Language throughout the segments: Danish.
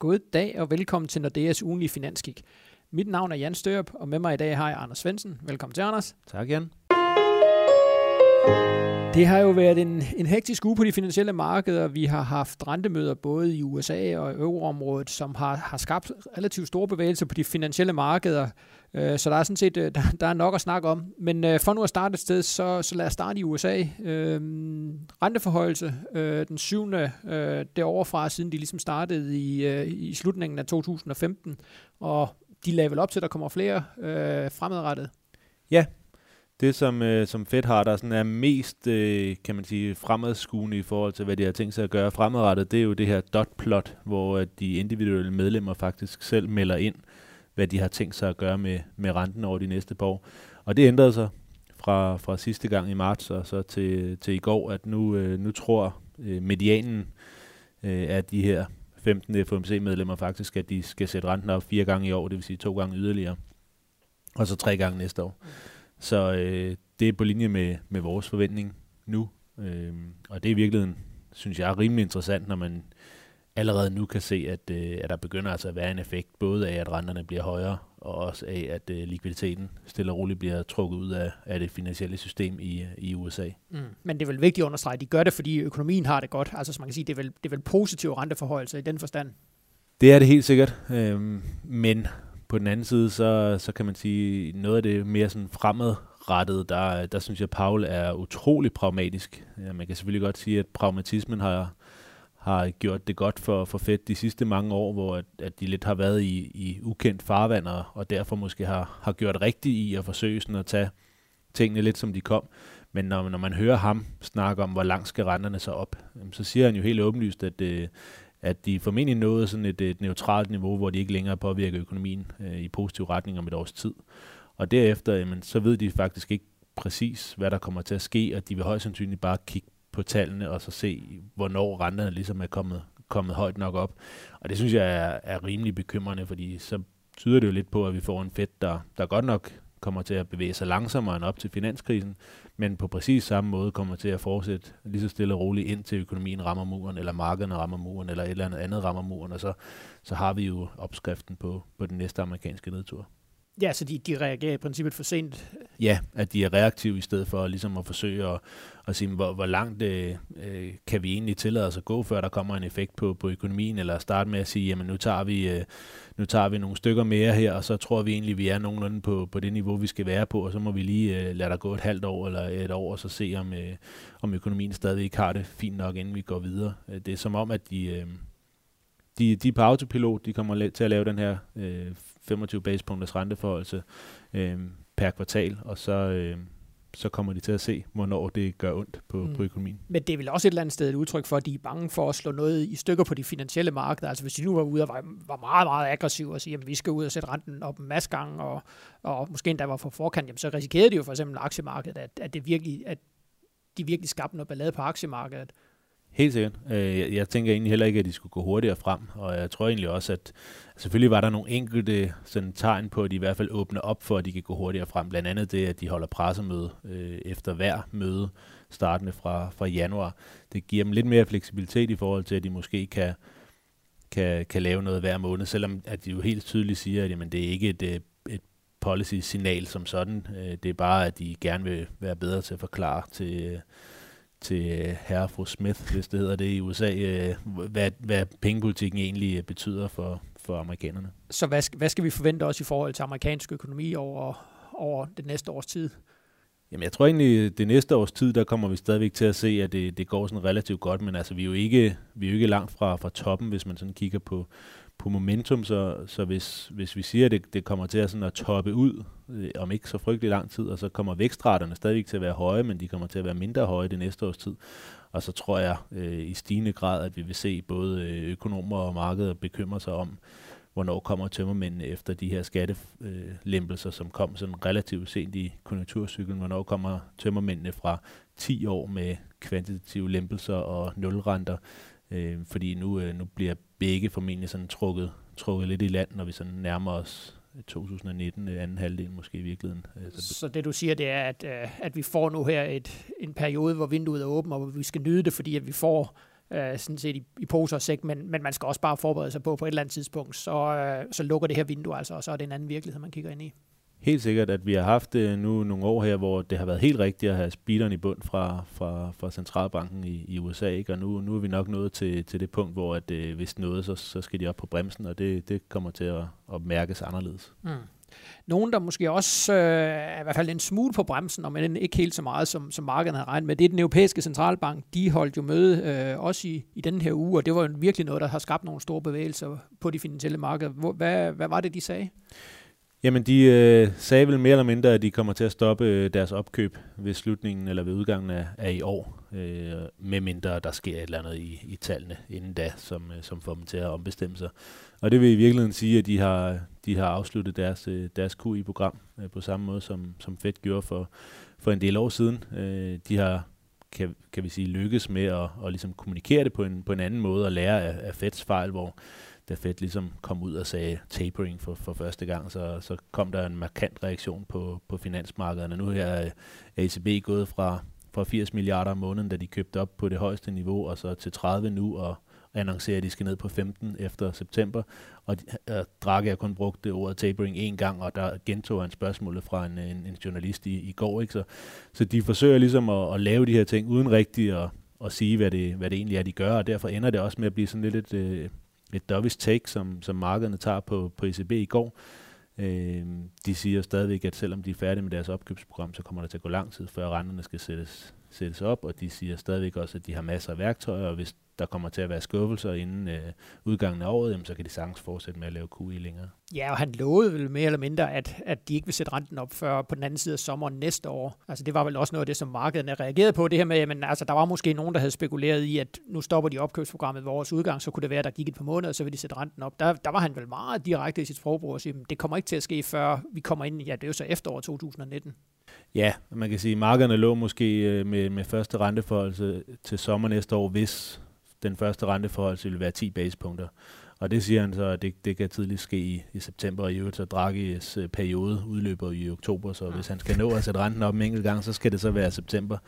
God dag og velkommen til Nordeas ugenlige finanskik. Mit navn er Jan Størup, og med mig i dag har jeg Anders Svensen. Velkommen til, Anders. Tak, Jan. Det har jo været en, en hektisk uge på de finansielle markeder. Vi har haft rentemøder både i USA og i euroområdet, som har, har skabt relativt store bevægelser på de finansielle markeder. Øh, så der er sådan set øh, der, der er nok at snakke om. Men øh, for nu at starte et sted, så, så lad os starte i USA. Øh, renteforhøjelse øh, den syvende øh, deroverfra, siden de ligesom startede i, i slutningen af 2015. Og de lagde vel op til, at der kommer flere fremadrettet. Ja, det, som, øh, som Fed har, der sådan er mest, øh, kan man sige, fremadskuende i forhold til, hvad de har tænkt sig at gøre fremadrettet, det er jo det her dot-plot, hvor øh, de individuelle medlemmer faktisk selv melder ind, hvad de har tænkt sig at gøre med, med renten over de næste par år. Og det ændrede sig fra, fra sidste gang i marts og så til, til i går, at nu, øh, nu tror øh, medianen øh, af de her 15 FOMC-medlemmer faktisk, at de skal sætte renten op fire gange i år, det vil sige to gange yderligere, og så tre gange næste år. Så øh, det er på linje med, med vores forventning nu. Øh, og det er i virkeligheden, synes jeg, rimelig interessant, når man allerede nu kan se, at, øh, at der begynder altså at være en effekt, både af, at renterne bliver højere, og også af, at øh, likviditeten stille og roligt bliver trukket ud af, af det finansielle system i, i USA. Mm. Men det er vel vigtigt at understrege, at de gør det, fordi økonomien har det godt. Altså, som man kan sige, det er vel, det er vel positiv renteforhold i den forstand. Det er det helt sikkert, øh, men på den anden side, så, så kan man sige, noget af det mere sådan fremadrettet, der, der synes jeg, at Paul er utrolig pragmatisk. Ja, man kan selvfølgelig godt sige, at pragmatismen har, har gjort det godt for, for Fed de sidste mange år, hvor at, at de lidt har været i, i ukendt farvand, og, og derfor måske har, har gjort rigtigt i at forsøge sådan at tage tingene lidt som de kom. Men når, når man hører ham snakke om, hvor langt skal renterne så op, så siger han jo helt åbenlyst, at, øh, at de formentlig nåede sådan et, et neutralt niveau, hvor de ikke længere påvirker økonomien øh, i positiv retning om et års tid. Og derefter, jamen, så ved de faktisk ikke præcis, hvad der kommer til at ske, og de vil højst sandsynligt bare kigge på tallene og så se, hvornår renterne ligesom er kommet, kommet højt nok op. Og det synes jeg er, er rimelig bekymrende, fordi så tyder det jo lidt på, at vi får en Fed, der, der godt nok kommer til at bevæge sig langsommere end op til finanskrisen, men på præcis samme måde kommer til at fortsætte lige så stille og roligt ind til økonomien rammer muren, eller markederne rammer muren, eller et eller andet andet rammer muren, og så, så har vi jo opskriften på, på den næste amerikanske nedtur. Ja, så de, de reagerer i princippet for sent. Ja, at de er reaktive i stedet for ligesom at forsøge at, at sige, hvor, hvor langt øh, øh, kan vi egentlig tillade os at gå, før der kommer en effekt på, på økonomien, eller starte med at sige, jamen nu tager, vi, øh, nu tager vi nogle stykker mere her, og så tror vi egentlig, vi er nogenlunde på, på det niveau, vi skal være på, og så må vi lige øh, lade der gå et halvt år eller et år, og så se, om, øh, om økonomien stadigvæk har det fint nok, inden vi går videre. Øh, det er som om, at de... Øh, de, de er på autopilot, de kommer til at lave den her øh, 25 basispunkters renteforholdelse øh, per kvartal, og så, øh, så kommer de til at se, hvornår det gør ondt på, mm. på økonomien. Men det er vel også et eller andet sted et udtryk for, at de er bange for at slå noget i stykker på de finansielle markeder. Altså hvis de nu var ude og var, var meget, meget aggressive og sige, at vi skal ud og sætte renten op en masse gange, og, og måske endda var for forkant, jamen, så risikerede de jo for eksempel aktiemarkedet, at, at, det virkelig, at de virkelig skabte noget ballade på aktiemarkedet. Helt sikkert. Øh, jeg tænker egentlig heller ikke, at de skulle gå hurtigere frem, og jeg tror egentlig også, at selvfølgelig var der nogle enkelte sådan, tegn på, at de i hvert fald åbner op for, at de kan gå hurtigere frem. Blandt andet det, at de holder pressemøde øh, efter hver møde, startende fra, fra januar. Det giver dem lidt mere fleksibilitet i forhold til, at de måske kan, kan, kan lave noget hver måned, selvom at de jo helt tydeligt siger, at jamen, det er ikke et, øh, et policy-signal som sådan. Øh, det er bare, at de gerne vil være bedre til at forklare til til øh, herre fru Smith, hvis det hedder det i USA, øh, hvad, hvad pengepolitikken egentlig øh, betyder for, for amerikanerne. Så hvad, hvad skal vi forvente også i forhold til amerikansk økonomi over, over det næste års tid? Jamen, jeg tror egentlig, det næste års tid, der kommer vi stadigvæk til at se, at det, det går sådan relativt godt, men altså, vi er jo ikke, vi er jo ikke langt fra, fra toppen, hvis man sådan kigger på, på momentum, så, så hvis, hvis vi siger, at det, det kommer til at, sådan at toppe ud øh, om ikke så frygtelig lang tid, og så kommer vækstraterne stadigvæk til at være høje, men de kommer til at være mindre høje det næste års tid. Og så tror jeg øh, i stigende grad, at vi vil se både øh, økonomer og markedet bekymre sig om, hvornår kommer tømmermændene efter de her skattelempelser, som kom sådan relativt sent i konjunkturcyklen, hvornår kommer tømmermændene fra 10 år med kvantitative lempelser og nulrenter, øh, fordi nu, øh, nu bliver begge formentlig sådan trukket, trukket lidt i land, når vi sådan nærmer os øh, 2019, øh, anden halvdel måske i virkeligheden. Øh, så det du siger, det er, at, at vi får nu her et, en periode, hvor vinduet er åbent, og hvor vi skal nyde det, fordi at vi får øh, sådan set i, i poser og sæk, men, men man skal også bare forberede sig på, på et eller andet tidspunkt, så, øh, så lukker det her vindue altså, og så er det en anden virkelighed, man kigger ind i. Helt sikkert, at vi har haft øh, nu nogle år her, hvor det har været helt rigtigt at have speederen i bund fra, fra, fra centralbanken i, i USA, ikke? og nu, nu er vi nok nået til, til det punkt, hvor at, øh, hvis noget, så, så skal de op på bremsen, og det, det kommer til at, at mærkes anderledes. Mm. Nogen, der måske også øh, er i hvert fald en smule på bremsen, og men ikke helt så meget, som, som markedet havde regnet med, det er den europæiske centralbank. De holdt jo møde øh, også i, i den her uge, og det var jo virkelig noget, der har skabt nogle store bevægelser på de finansielle markeder. Hvor, hvad, hvad var det, de sagde? Jamen, de øh, sagde vel mere eller mindre, at de kommer til at stoppe øh, deres opkøb ved slutningen eller ved udgangen af, af i år, øh, med mindre der sker et eller andet i, i tallene inden da, som, øh, som får dem til at ombestemme sig. Og det vil i virkeligheden sige, at de har, de har afsluttet deres, øh, deres QI-program øh, på samme måde, som, som Fed gjorde for, for en del år siden. Øh, de har kan, kan vi sige, lykkes med at, at ligesom kommunikere det på en, på en anden måde og lære af, af Feds fejl, hvor da Fed ligesom kom ud og sagde tapering for, for første gang, så, så kom der en markant reaktion på, på finansmarkederne. Nu er øh, ECB gået fra, fra 80 milliarder om måneden, da de købte op på det højeste niveau, og så til 30 nu, og annoncerer, at de skal ned på 15 efter september. Og uh, Draghi har kun brugt det ordet tapering en gang, og der gentog han spørgsmålet fra en, en, en journalist i, i går. Ikke? Så, så de forsøger ligesom at, at lave de her ting uden rigtigt at, at sige, hvad det, hvad det egentlig er, de gør, og derfor ender det også med at blive sådan lidt et, et dovish take, som, som markederne tager på, på ECB i går. Øh, de siger stadigvæk, at selvom de er færdige med deres opkøbsprogram, så kommer det til at gå lang tid, før renterne skal sættes, sættes op, og de siger stadigvæk også, at de har masser af værktøjer, og hvis der kommer til at være skuffelser inden øh, udgangen af året, jamen, så kan de sagtens fortsætte med at lave QE længere. Ja, og han lovede vel mere eller mindre, at, at de ikke vil sætte renten op før på den anden side af sommeren næste år. Altså det var vel også noget af det, som markederne reagerede på. Det her med, men altså der var måske nogen, der havde spekuleret i, at nu stopper de opkøbsprogrammet ved vores udgang, så kunne det være, at der gik et par måneder, så vil de sætte renten op. Der, der var han vel meget direkte i sit sprogbrug og sige, det kommer ikke til at ske, før vi kommer ind i, ja, det er jo så efterår 2019. Ja, man kan sige, at markederne lå måske øh, med, med første renteforhold til sommer næste år, hvis den første renteforhold vil være 10 basepunkter. Og det siger han så, at det, det kan tidligt ske i, i september, og i øvrigt så Draghi's periode udløber i oktober, så hvis han skal nå at sætte renten op en enkelt gang, så skal det så være september.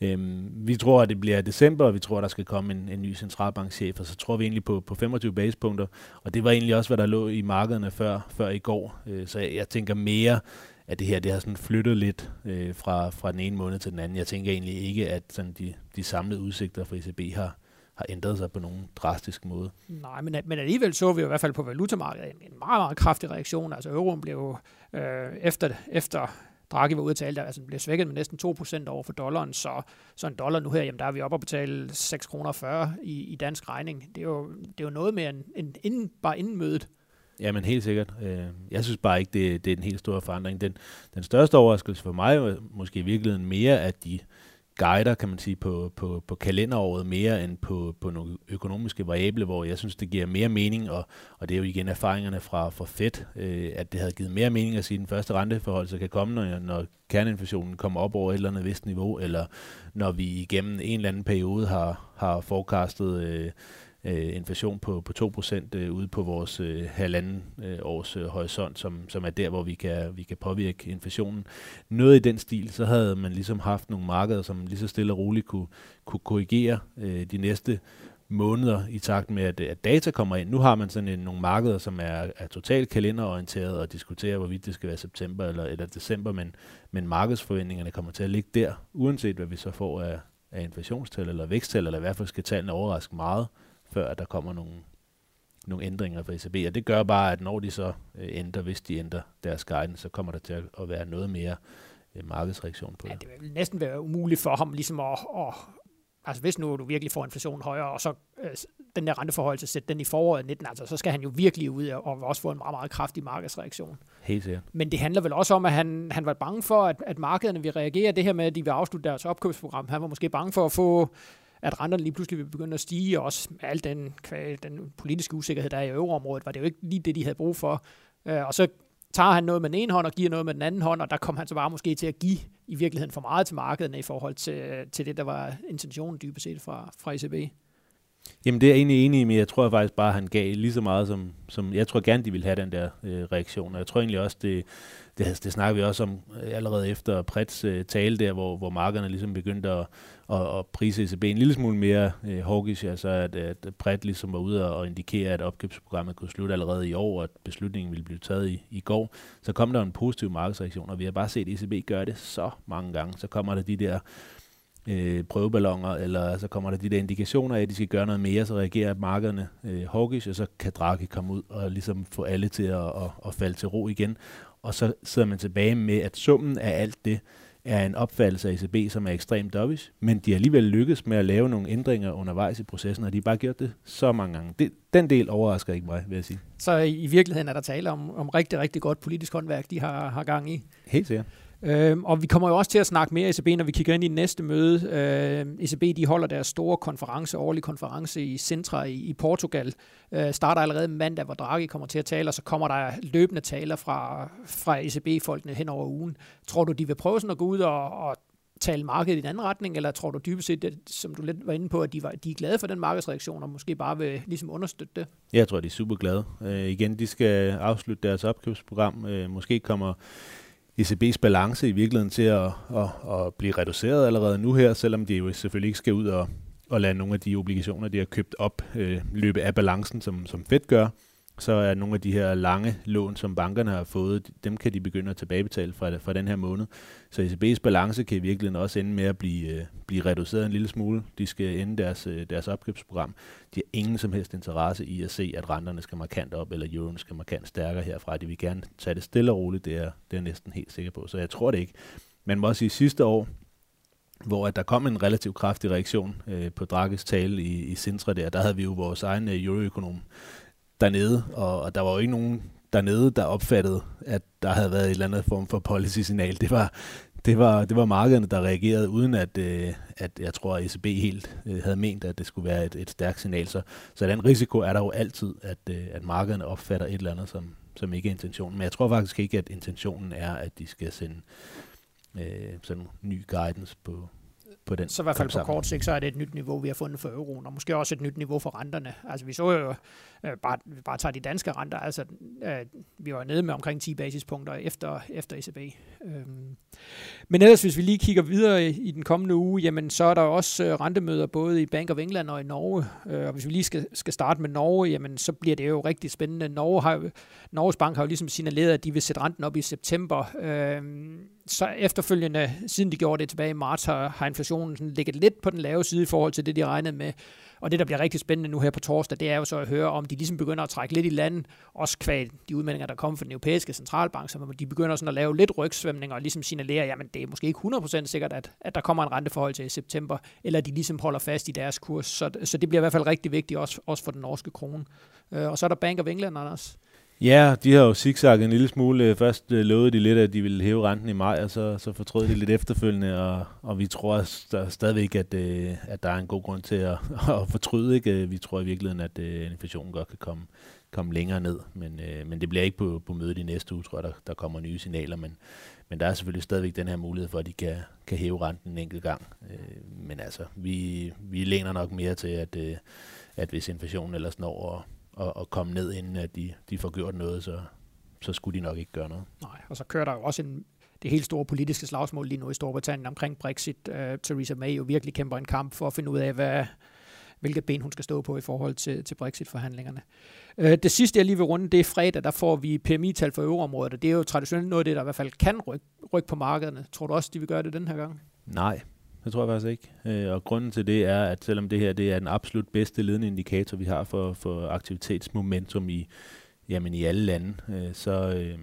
Øhm, vi tror, at det bliver december, og vi tror, at der skal komme en, en ny centralbankchef, og så tror vi egentlig på, på 25 basepunkter, og det var egentlig også, hvad der lå i markederne før, før i går. Øh, så jeg, jeg tænker mere, at det her det har sådan flyttet lidt øh, fra, fra den ene måned til den anden. Jeg tænker egentlig ikke, at sådan de, de samlede udsigter for ECB har, har ændret sig på nogen drastisk måde. Nej, men, men alligevel så vi i hvert fald på valutamarkedet en, en meget, meget kraftig reaktion. Altså euroen blev øh, efter, efter Draghi var ude at tale, altså den blev svækket med næsten 2% over for dollaren, så, så en dollar nu her, jamen der er vi oppe at betale 6 kroner 40 i, i dansk regning. Det er jo, det er jo noget mere end, end inden, bare inden mødet. Ja, men helt sikkert. Øh, jeg synes bare ikke, det, det er en helt stor forandring. Den, den største overraskelse for mig var måske i virkeligheden mere, at de guider, kan man sige, på, på, på kalenderåret mere end på, på nogle økonomiske variable, hvor jeg synes, det giver mere mening, og, og det er jo igen erfaringerne fra, fra Fed, øh, at det havde givet mere mening at sige, at den første renteforhold så kan komme, når, når kerneinflationen kommer op over et eller andet vist niveau, eller når vi igennem en eller anden periode har, har forecastet øh, øh, inflation på, på 2% øh, ude på vores øh, halvanden øh, års øh, horisont, som, som er der, hvor vi kan, vi kan påvirke inflationen. Noget i den stil, så havde man ligesom haft nogle markeder, som lige så stille og roligt kunne, kunne korrigere øh, de næste måneder i takt med, at, at data kommer ind. Nu har man sådan en, nogle markeder, som er, er totalt kalenderorienteret og diskuterer, hvorvidt det skal være september eller, eller december, men, men markedsforventningerne kommer til at ligge der, uanset hvad vi så får af, af inflationstal eller væksttal, eller i hvert fald skal tallene overraske meget før der kommer nogle, nogle ændringer fra ECB. Og det gør bare, at når de så øh, ændrer, hvis de ændrer deres guidance, så kommer der til at være noget mere øh, markedsreaktion på det. Ja, det vil næsten være umuligt for ham ligesom at, at altså hvis nu du virkelig får inflationen højere, og så øh, den der renteforhold til sætte den i foråret 19, altså så skal han jo virkelig ud og, og også få en meget, meget kraftig markedsreaktion. Helt sikkert. Men det handler vel også om, at han, han var bange for, at, at markederne vil reagere. Det her med, at de vil afslutte deres opkøbsprogram. Han var måske bange for at få at renterne lige pludselig vil begynde at stige, og også med al den, den politiske usikkerhed, der er i euroområdet, var det jo ikke lige det, de havde brug for. Øh, og så tager han noget med den ene hånd og giver noget med den anden hånd, og der kom han så bare måske til at give i virkeligheden for meget til markederne i forhold til, til det, der var intentionen dybest set fra, fra ECB. Jamen det er jeg egentlig enig i, men jeg tror faktisk bare, at han gav lige så meget, som, som jeg tror gerne, de ville have den der øh, reaktion. Og jeg tror egentlig også, det, det, det snakker vi også om øh, allerede efter Prets øh, tale der, hvor, hvor markerne ligesom begyndte at, at, at prise ECB en lille smule mere øh, hawkish, altså at, at Pret ligesom var ude og indikere, at opkøbsprogrammet kunne slutte allerede i år, og at beslutningen ville blive taget i, i går. Så kom der en positiv markedsreaktion, og vi har bare set ECB gøre det så mange gange. Så kommer der de der øh, prøveballoner, eller så kommer der de der indikationer af, at de skal gøre noget mere, så reagerer markederne øh, hawkish, og så kan Draghi komme ud og ligesom få alle til at, at, at falde til ro igen. Og så sidder man tilbage med, at summen af alt det er en opfattelse af ECB, som er ekstremt dovish, men de har alligevel lykkes med at lave nogle ændringer undervejs i processen, og de har bare gjort det så mange gange. Det, den del overrasker ikke mig, vil jeg sige. Så i virkeligheden er der tale om, om rigtig, rigtig godt politisk håndværk, de har, har gang i? Helt sikkert. Øhm, og vi kommer jo også til at snakke mere ECB, når vi kigger ind i næste møde. Øhm, ECB de holder deres store konference, årlige konference i Sintra i, i Portugal. Øh, starter allerede mandag, hvor Draghi kommer til at tale, og så kommer der løbende taler fra, fra ECB-folkene hen over ugen. Tror du, de vil prøve sådan at gå ud og, og tale markedet i en anden retning, eller tror du dybest set, at, som du lidt var inde på, at de, var, de er glade for den markedsreaktion, og måske bare vil ligesom understøtte det? Jeg tror, de er super glade. Øh, igen, de skal afslutte deres opkøbsprogram. Øh, måske kommer ECB's balance i virkeligheden til at, at, at blive reduceret allerede nu her, selvom de jo selvfølgelig ikke skal ud og, og lade nogle af de obligationer, de har købt op, øh, løbe af balancen, som, som Fed gør så er nogle af de her lange lån, som bankerne har fået, dem kan de begynde at tilbagebetale fra, fra den her måned. Så ECB's balance kan i virkeligheden også ende med at blive, øh, blive reduceret en lille smule. De skal ende deres, øh, deres opkøbsprogram. De har ingen som helst interesse i at se, at renterne skal markant op, eller euroen skal markant stærkere herfra. De vil gerne tage det stille og roligt, det er, det er jeg næsten helt sikker på. Så jeg tror det ikke. Man må også sige, sidste år, hvor at der kom en relativt kraftig reaktion øh, på Draghis tale i, i Sintra der, der havde vi jo vores egen øh, euroøkonom dernede, og, og der var jo ikke nogen dernede, der opfattede, at der havde været et eller andet form for policy-signal. Det var, det var, det var markederne, der reagerede, uden at, øh, at jeg tror, at ECB helt øh, havde ment, at det skulle være et, et stærkt signal. Så, så den risiko er der jo altid, at, øh, at markederne opfatter et eller andet, som, som ikke er intentionen. Men jeg tror faktisk ikke, at intentionen er, at de skal sende øh, sådan ny guidance på, på den. Så i hvert fald på kort sigt, så er det et nyt niveau, vi har fundet for euroen, og måske også et nyt niveau for renterne. Altså vi så jo, øh, bare, vi bare tager de danske renter, altså øh, vi var nede med omkring 10 basispunkter efter, efter ECB. Øhm. Men ellers, hvis vi lige kigger videre i, i den kommende uge, jamen så er der også øh, rentemøder både i Bank of England og i Norge. Øh, og hvis vi lige skal, skal starte med Norge, jamen så bliver det jo rigtig spændende. Norge har, Norges Bank har jo ligesom signaleret, at de vil sætte renten op i september. Øh, så efterfølgende, siden de gjorde det tilbage i marts, har, har inflationen sådan ligget lidt på den lave side i forhold til det, de regnede med. Og det, der bliver rigtig spændende nu her på torsdag, det er jo så at høre, om de ligesom begynder at trække lidt i land, også kvad de udmeldinger, der kommer fra den europæiske centralbank, så de begynder sådan at lave lidt rygsvømning og ligesom signalere, jamen det er måske ikke 100% sikkert, at, at der kommer en renteforhold til i september, eller de ligesom holder fast i deres kurs. Så, så det bliver i hvert fald rigtig vigtigt, også, også for den norske krone. Øh, og så er der Bank of England, Anders. Ja, de har jo zigzagget en lille smule. Øh, først øh, lovede de lidt, at de ville hæve renten i maj, og så, så fortrød de lidt efterfølgende, og, og vi tror stadigvæk, at, øh, at der er en god grund til at, at fortryde. Ikke? Vi tror i virkeligheden, at inflationen godt kan komme, komme længere ned, men, men det bliver ikke på, på mødet i næste uge, tror jeg, der, der kommer nye signaler, men, men der er selvfølgelig stadigvæk den her mulighed for, at de kan, kan hæve renten en enkelt gang. Men altså, vi, vi læner nok mere til, at, at hvis inflationen ellers når at, at komme ned, inden at de, de får gjort noget, så, så skulle de nok ikke gøre noget. Nej, og så kører der jo også en, det helt store politiske slagsmål lige nu i Storbritannien omkring Brexit. Uh, Theresa May jo virkelig kæmper en kamp for at finde ud af, hvad, hvilket ben hun skal stå på i forhold til, til Brexit-forhandlingerne. Uh, det sidste, jeg lige vil runde, det er fredag, der får vi PMI-tal for euroområdet, og det er jo traditionelt noget af det, der i hvert fald kan rykke, rykke på markederne. Tror du også, de vil gøre det den her gang? Nej, det tror jeg faktisk ikke. Øh, og grunden til det er, at selvom det her det er den absolut bedste ledende indikator, vi har for, for aktivitetsmomentum i, jamen i alle lande, øh, så, øh,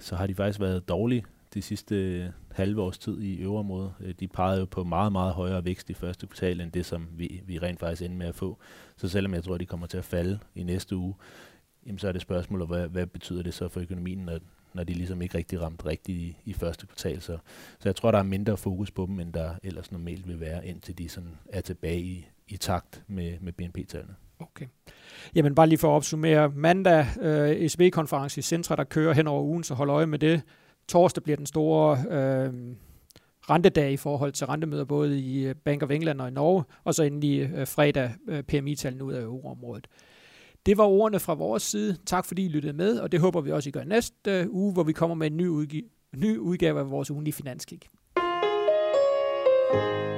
så har de faktisk været dårlige de sidste halve års tid i øverområdet. Øh, de pegede jo på meget, meget højere vækst i første kvartal, end det, som vi, vi rent faktisk ender med at få. Så selvom jeg tror, at de kommer til at falde i næste uge, jamen så er det spørgsmål, hvad, hvad betyder det så for økonomien, når, når de ligesom ikke rigtig ramte rigtigt i, i første kvartal. Så, så jeg tror, der er mindre fokus på dem, end der ellers normalt vil være, indtil de sådan er tilbage i, i takt med, med BNP-tallene. Okay. Jamen bare lige for at opsummere. Mandag øh, ECB-konference i Centra, der kører hen over ugen, så hold øje med det. Torsdag bliver den store øh, rentedag i forhold til rentemøder både i øh, Bank of England og i Norge, og så endelig øh, fredag øh, PMI-tallene ud af euroområdet. Det var ordene fra vores side. Tak fordi I lyttede med, og det håber vi også, I gør næste øh, uge, hvor vi kommer med en ny, udgi- ny udgave af vores ugenlige finanskig. thank you